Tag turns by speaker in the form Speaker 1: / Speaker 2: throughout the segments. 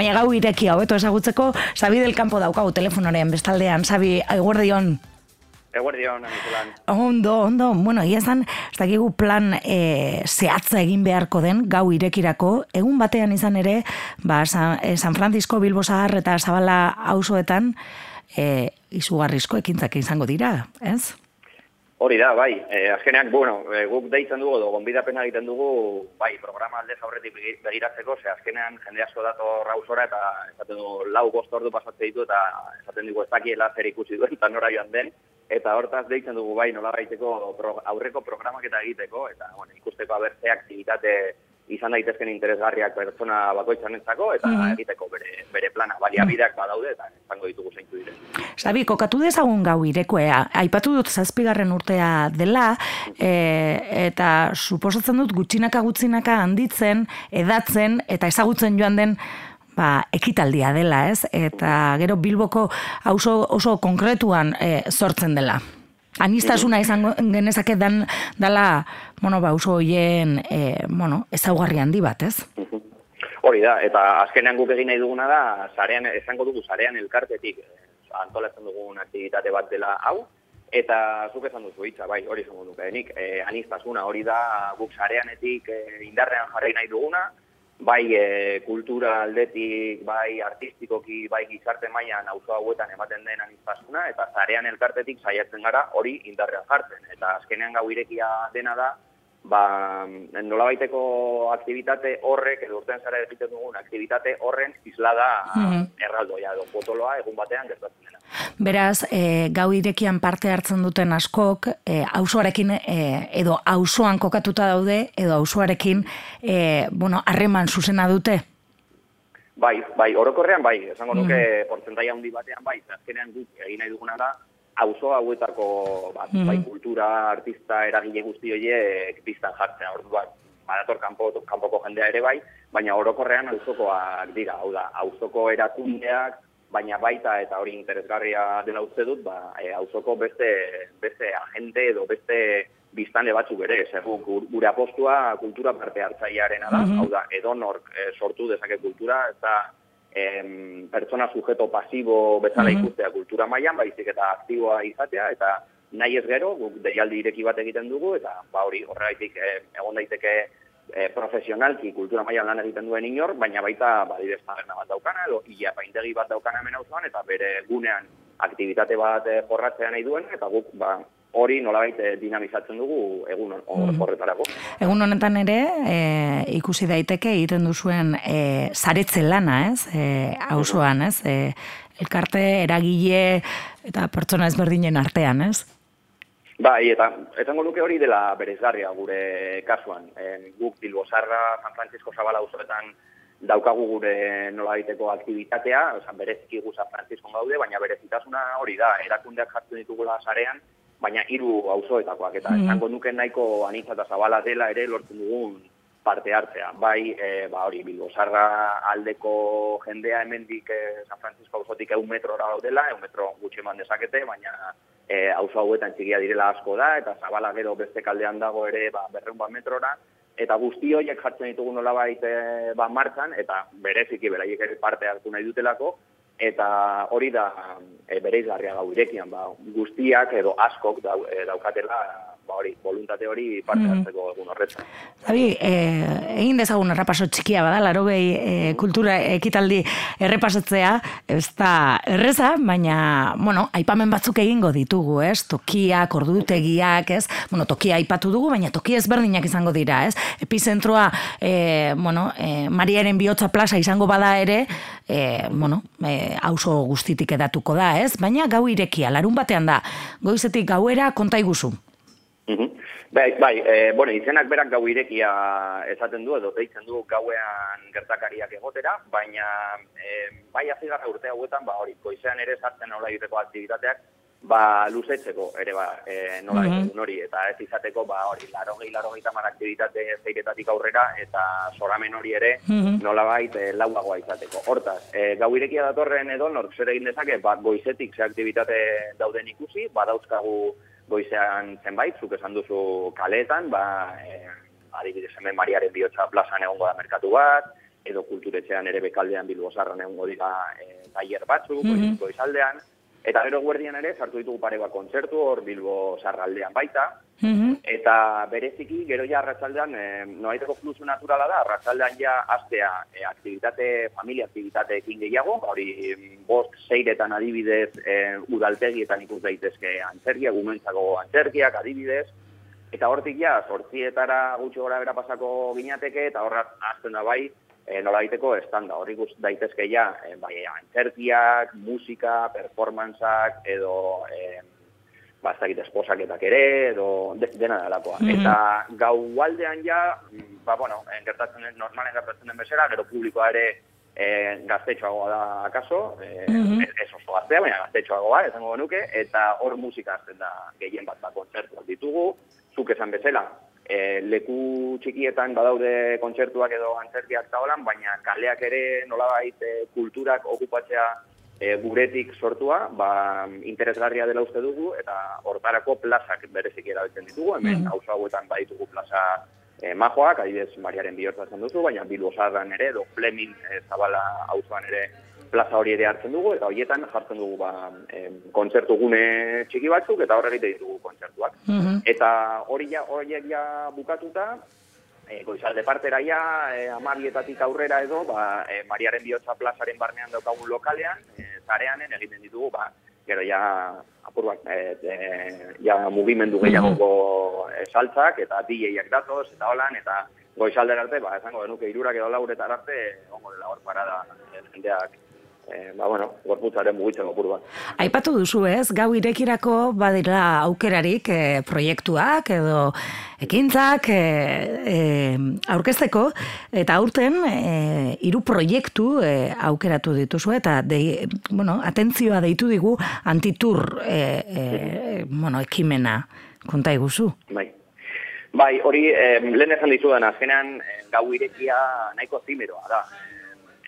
Speaker 1: Baina gau ireki hau, eto ezagutzeko, Sabi del Campo daukagu telefonorean bestaldean, Sabi, eguerdion.
Speaker 2: Eguerdion, Anizulan.
Speaker 1: Ondo, ondo, bueno, ia zan, ez dakigu plan e, zehatza egin beharko den, gau irekirako, egun batean izan ere, ba, San, e, San Francisco, Bilbo Zahar eta Zabala hausoetan, e, izugarrizko ekintzak izango dira, ez?
Speaker 2: Hori da, bai. E, azkenean, bueno, e, guk deitzen dugu, do, gonbidapena egiten dugu, bai, programa alde zaurretik begiratzeko, ze azkenean jende asko dato rausora eta esaten du, lau bost ordu pasatzen ditu eta esaten dugu ez dakiela zer ikusi duen eta nora joan den. Eta hortaz deitzen dugu, bai, nola gaiteko pro, aurreko programak eta egiteko, eta bueno, ikusteko abertze aktivitate izan daitezken interesgarriak pertsona bakoitzanentzako eta mm egiteko bere, bere plana, baliabideak badaude eta izango ditugu zeintu dire.
Speaker 1: Sabi, kokatu dezagun gau irekoea, aipatu dut zazpigarren urtea dela, e, eta suposatzen dut gutxinaka gutxinaka handitzen, edatzen eta ezagutzen joan den ba, ekitaldia dela, ez? Eta gero Bilboko oso, oso konkretuan e, sortzen dela. Anistasuna izango genezake dan dala, bueno, ba, oso hoien, e, bueno, ezaugarri handi bat, ez?
Speaker 2: Hori da, eta azkenean guk egin nahi duguna da, zarean, esango dugu zarean elkartetik eh, antolatzen dugun aktivitate bat dela hau, eta zuk esan duzu hitza, bai, hori esango dugu, e, anistasuna hori da guk zareanetik e, indarrean jarri nahi duguna, bai e, kultura aldetik, bai artistikoki, bai gizarte mailan auzo hauetan ematen den anistasuna, eta zarean elkartetik saiatzen gara hori indarrean jartzen. Eta azkenean gau irekia dena da, ba, nola baiteko aktivitate horrek, edo urtean zara egiten dugun, aktivitate horren izlada mm -hmm. erraldoia, edo potoloa egun batean gertatzen dena.
Speaker 1: Beraz, e, gau irekian parte hartzen duten askok, e, auzoarekin e, edo auzoan kokatuta daude, edo auzoarekin, e, bueno, harreman zuzena dute?
Speaker 2: Bai, bai, orokorrean bai, esango nuke mm. portzentaia handi batean bai, azkenean guk egin nahi duguna da, auzo hauetako bat, mm. bai, kultura, artista, eragile guzti horiek biztan jartzea, orduan, badator kanpo, kanpoko jendea ere bai, baina orokorrean auzokoak dira, hau da, auzoko erakundeak, baina baita eta hori interesgarria dela uste dut, ba, e, auzoko beste, beste agente edo beste biztane batzuk ere, zergu gure apostua kultura parte hartzailearena da, mm hau da, edonork e, sortu dezake kultura, ez da, em, pertsona sujeto pasibo bezala ikustea kultura mailan baizik eta aktiboa izatea, eta nahi ez gero, guk deialdi ireki bat egiten dugu, eta ba hori horregaitik e, egon daiteke e, profesionalki kultura mailan lan egiten duen inor, baina baita badidez taberna bat daukana, edo ia paintegi bat daukana hemen auzoan eta bere gunean aktivitate bat e, jorratzea nahi duen, eta guk ba, hori nolabait eh, dinamizatzen dugu egun mm. horretarako.
Speaker 1: Egun honetan ere, e, ikusi daiteke egiten duzuen e, zaretze lana, ez? E, hausuan, ez? E, elkarte, eragile eta pertsona ezberdinen artean, ez?
Speaker 2: Bai, eta etango nuke hori dela berezgarria gure kasuan. E, guk Bilbo Sarra, San Francisco Zabala usoetan daukagu gure nola daiteko aktivitatea, oza, bereziki gu San Francisco gaude, baina berezitasuna hori da, erakundeak jartzen ditugula sarean, baina hiru auzoetakoak eta mm. esango nuke nahiko anitza eta zabala dela ere lortzen dugun parte hartzea. Bai, e, ba hori, Bilbo Sarra aldeko jendea hemendik e, San Francisco auzotik eun metrora daudela, eun metro gutxi eman dezakete, baina e, auzo hauetan txikia direla asko da, eta zabala gero beste kaldean dago ere ba, berreun bat metrora, eta guzti horiek jartzen ditugu nola baita e, ba, martzan, eta bereziki beraiek ere parte hartu nahi dutelako, eta hori da e, bere izgarria gau irekian, ba, guztiak edo askok dau, e, daukatela ba hori, voluntate hori parte mm. hartzeko egun horretzen.
Speaker 1: Zabi, eh, egin dezagun errepaso txikia bada, laro behi eh, kultura ekitaldi errepasatzea, ez da erreza, baina, bueno, aipamen batzuk egingo ditugu, ez? Tokiak, ordutegiak, ez? Bueno, tokia aipatu dugu, baina tokia ezberdinak izango dira, ez? Epizentroa, eh, bueno, eh, Mariaren bihotza plaza izango bada ere, eh, bueno, eh, auso guztitik edatuko da, ez? Baina gau irekia, larun batean da, goizetik gauera konta iguzu.
Speaker 2: Bai, bai, e, bueno, izenak berak gau irekia esaten du, edo deitzen du gauean gertakariak egotera, baina e, bai azigarra urte hauetan, ba hori, koizean ere sartzen nola egiteko aktivitateak, ba luzetzeko ere ba, e, nola mm hori, eta ez izateko, ba hori, laro gehi, laro gehi tamar aktivitate zeiretatik aurrera, eta zoramen hori ere mm nola bait e, lauagoa izateko. Hortaz, e, gau irekia datorren edo, nork zer egin dezake, ba goizetik ze aktivitate dauden ikusi, badauzkagu goizean zenbait, zuk esan duzu kaletan, ba, e, adibidez hemen Mariaren bihotza plazan egongo da merkatu bat, edo kulturetxean ere bekaldean bilbo zarran egun dira e, taier batzuk, mm -hmm. izaldean, Eta gero guardian ere, sartu ditugu pare bat kontzertu, hor Bilbo sarraldean baita, mhm. eta bereziki, gero ja arratzaldean, e, noaiteko fluxu naturala da, arratzaldean ja astea e, aktivitate, familia aktivitateekin gehiago, hori bost zeiretan adibidez, e, udaltegietan ikus daitezke antzerkia, gumentzako antzerkiak adibidez, Eta hortik ja, sortzietara gutxi gora bera pasako gineateke, eta horra azten da bai, e, nola daiteko estanda. Horri guz daitezke ja, e, bai, antzerkiak, musika, performantzak, edo e, bastakit esposaketak ere, edo dena dalakoa. Mm -hmm. Eta gau aldean ja, ba, bueno, gertatzen, normalen gertatzen den bezera, gero publikoa ere e, gaztetxoagoa da akaso, e, mm -hmm. ez oso gaztea, baina gaztetxoagoa, esango genuke, eta hor musika azten da gehien bat bat kontzertuak ditugu, zuk esan bezala, e, leku txikietan badaude kontzertuak edo antzerkiak zaolan, baina kaleak ere nolabait e, kulturak okupatzea e, guretik sortua, ba, interesgarria dela uste dugu, eta hortarako plazak berezik erabiltzen ditugu, hemen mm -hmm. hauetan baditugu plaza e, majoak, adibidez Mariaren bihotza zen duzu, baina Bilbo ere, edo Fleming e, Zabala hauzoan ere plaza hori ere hartzen dugu, eta horietan jartzen dugu ba, e, kontzertu gune txiki batzuk, eta horre egite ditugu kontzertuak. Mhm. Eta hori ja, horiek ja bukatuta, e, goizalde partera ja, e, amarietatik aurrera edo, ba, e, Mariaren bihotza plazaren barnean daukagun lokalean, e, zareanen egiten ditugu, ba, gero ja apur bat, e, e, ja mugimendu gehiagoko e, saltzak, eta DJak datoz, eta holan, eta goizalder arte, ba, esango denuke, irurak edo lauretar arte, ongo dela hor parada, jendeak e, ba, bueno, gorputzaren mugitzen opur bat.
Speaker 1: Aipatu duzu ez, gau irekirako badira aukerarik e, proiektuak edo ekintzak e, e, aurkezteko, eta aurten e, hiru proiektu e, aukeratu dituzu, eta de, bueno, atentzioa deitu digu antitur e, e, bueno, ekimena konta iguzu.
Speaker 2: Bai. Bai, hori, eh, lehen esan dizudan, azkenean, gau irekia nahiko zimeroa da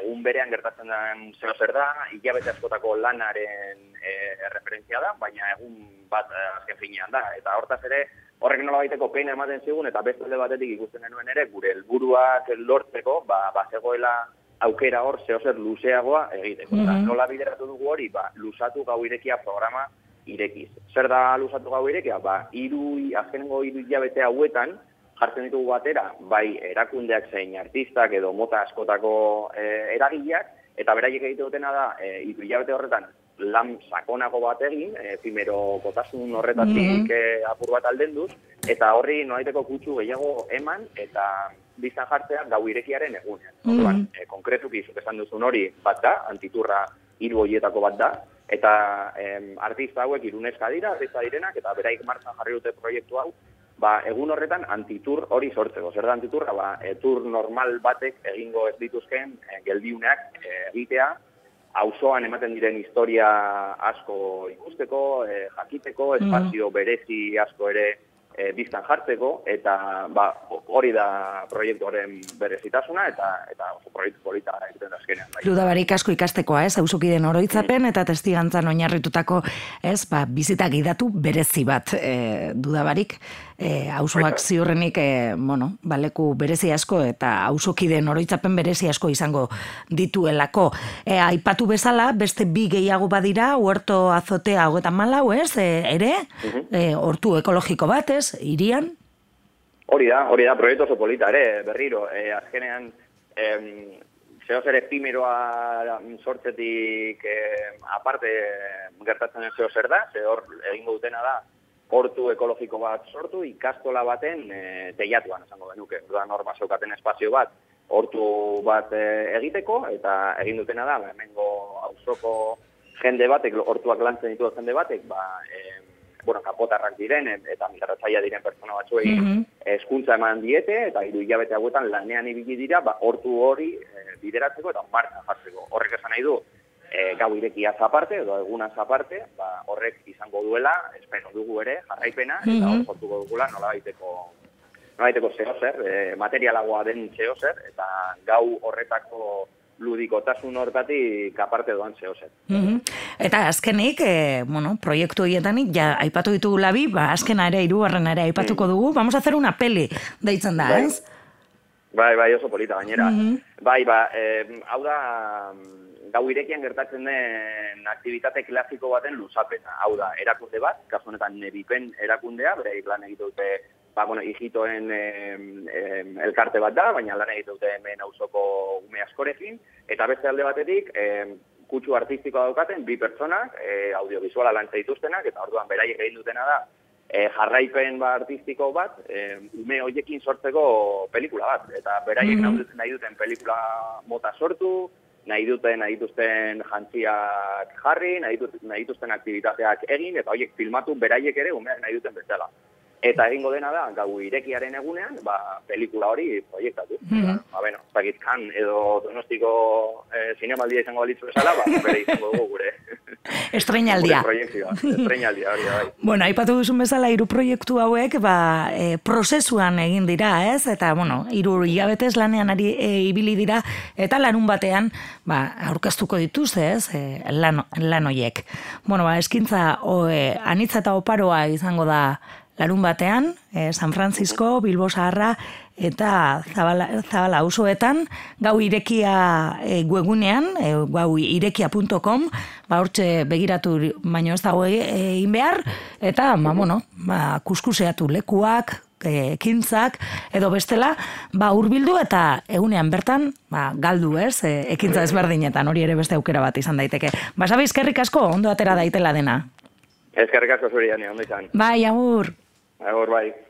Speaker 2: egun berean gertatzen den zeo zer da, hilabete askotako lanaren e, referentzia da, baina egun bat e, azken finean da. Eta hortaz ere, horrek nola baiteko peina ematen zigun, eta beste batetik ikusten genuen ere, gure helburuak lortzeko, ba, ba zegoela aukera hor zeo zer luzeagoa egiteko. Mm Nola bideratu dugu hori, ba, lusatu gau irekia programa irekiz. Zer da lusatu gau irekia? Ba, iru, azkenengo iru hilabete hauetan, jartzen ditugu batera, bai erakundeak zein artistak edo mota askotako e, eragileak, eta beraiek egite dutena da, e, hilabete horretan, lan sakonako bat egin, e, efimero kotasun horretatik mm -hmm. apur bat alden duz, eta horri noaiteko kutsu gehiago eman, eta bizan jartzea gau irekiaren egunean. Mm -hmm. e, konkretuki, esan duzun hori bat da, antiturra hiru hoietako bat da, eta em, artista hauek irunezka dira, artista direnak, eta beraik martzan jarri dute proiektu hau, ba, egun horretan antitur hori sortzeko. Zer da antiturra? Ba, e, tur normal batek egingo ez dituzken e, geldiuneak e, egitea, auzoan ematen diren historia asko ikusteko, e, jakiteko, mm. espazio berezi asko ere e, biztan jartzeko, eta ba, hori da proiektu horren berezitasuna, eta eta oso proiektu polita egiten da azkenean. Bai.
Speaker 1: Dudabarik asko ikastekoa, ez, hausukiden oroitzapen, eta testigantzan oinarritutako, ez, ba, bizitak idatu berezi bat, e, dudabarik, e, auzoak ziurrenik e, bueno, baleku berezi asko eta auzokideen oroitzapen berezi asko izango dituelako. E, aipatu bezala, beste bi gehiago badira, huerto azotea hogetan malau, ez, e, ere, e, hortu ekologiko bat, ez, irian?
Speaker 2: Hori da, hori da, proiektu oso polita, ere, berriro, e, azkenean, em, zeo zer epimeroa sortzetik eh, aparte gertatzen zeo zer da, ze hor egingo dutena da, portu ekologiko bat sortu, ikastola baten e, teiatuan, esango benuke. Dudan hor basokaten espazio bat, hortu bat e, egiteko, eta egin dutena da, hemengo auzoko jende batek, hortuak lantzen ditu jende batek, ba, e, bueno, kapotarrak diren, eta migratzaia diren pertsona batzuei mm -hmm. eskuntza eman diete, eta hiru hilabete hauetan lanean ibili dira, ba, hortu hori e, bideratzeko eta martza jartzeko. Horrek esan nahi du, e, gau irekia zaparte, edo eguna zaparte, ba, horrek izango duela, espero dugu ere, jarraipena, eta mm hor sortuko dugula nola baiteko nola baiteko zehozer, e, materialagoa den zehozer, eta gau horretako ludikotasun hortatik aparte doan zehozer.
Speaker 1: Mm Eta azkenik, e, bueno, proiektu hietanik, ja, aipatu ditugu labi, ba, azkena ere, irugarren ere aipatuko dugu, vamos a hacer una peli, deitzen da, bai. ez?
Speaker 2: Bai, bai, oso polita gainera. Mm Bai, ba, eh, hau da, mm, gau irekian gertatzen den aktivitate klasiko baten luzapena. Hau da, erakunde bat, kasu honetan nebipen erakundea, bere lan egite dute, ba, bueno, hijitoen elkarte bat da, baina lan egite dute hemen auzoko ume askorekin, eta beste alde batetik, eh, kutsu artistikoa daukaten, bi pertsonak, eh, audiovisuala lantza dituztenak, eta orduan beraiek egin dutena da, e, jarraipen ba artistiko bat, e, ume hoiekin sortzeko pelikula bat. Eta beraiek mm -hmm. nahi duten pelikula mota sortu, nahi duten nahi dituzten jantziak jarri, nahi, dituzten aktivitateak egin, eta horiek filmatu beraiek ere umeak nahi duten bezala. Eta egingo dena da, gau irekiaren egunean, ba, pelikula hori proiektatu. Mm -hmm. Ba, bueno, zakit kan edo donostiko e, zinemaldia izango balitzu esala, ba, bere izango dugu gure.
Speaker 1: Estreñaldia.
Speaker 2: Gure proiektzioa, estreñaldia hori, bai.
Speaker 1: Bueno, aipatu duzun bezala, hiru proiektu hauek, ba, e, prozesuan egin dira, ez? Eta, bueno, hiru hilabetez lanean ari e, ibili dira, eta lanun batean, ba, aurkeztuko dituzte, ez? E, lan, lan oiek. Bueno, ba, eskintza, o, e, anitza eta oparoa izango da, larun batean, e, San Francisco, Bilbo Zaharra eta Zabala, Zabala usoetan, gau irekia e, webunean, e, gau irekia.com, ba hortxe begiratu baino ez dago egin behar, eta, ba, bueno, ba, kuskuseatu lekuak, ekintzak edo bestela ba hurbildu eta egunean bertan ba galdu ez? E, ekintza ezberdinetan hori ere beste aukera bat izan daiteke. Ba sabizkerrik asko ondo atera daitela dena.
Speaker 2: Ezkerrik asko zurian, ondo izan.
Speaker 1: Bai, agur.
Speaker 2: Agur, bai.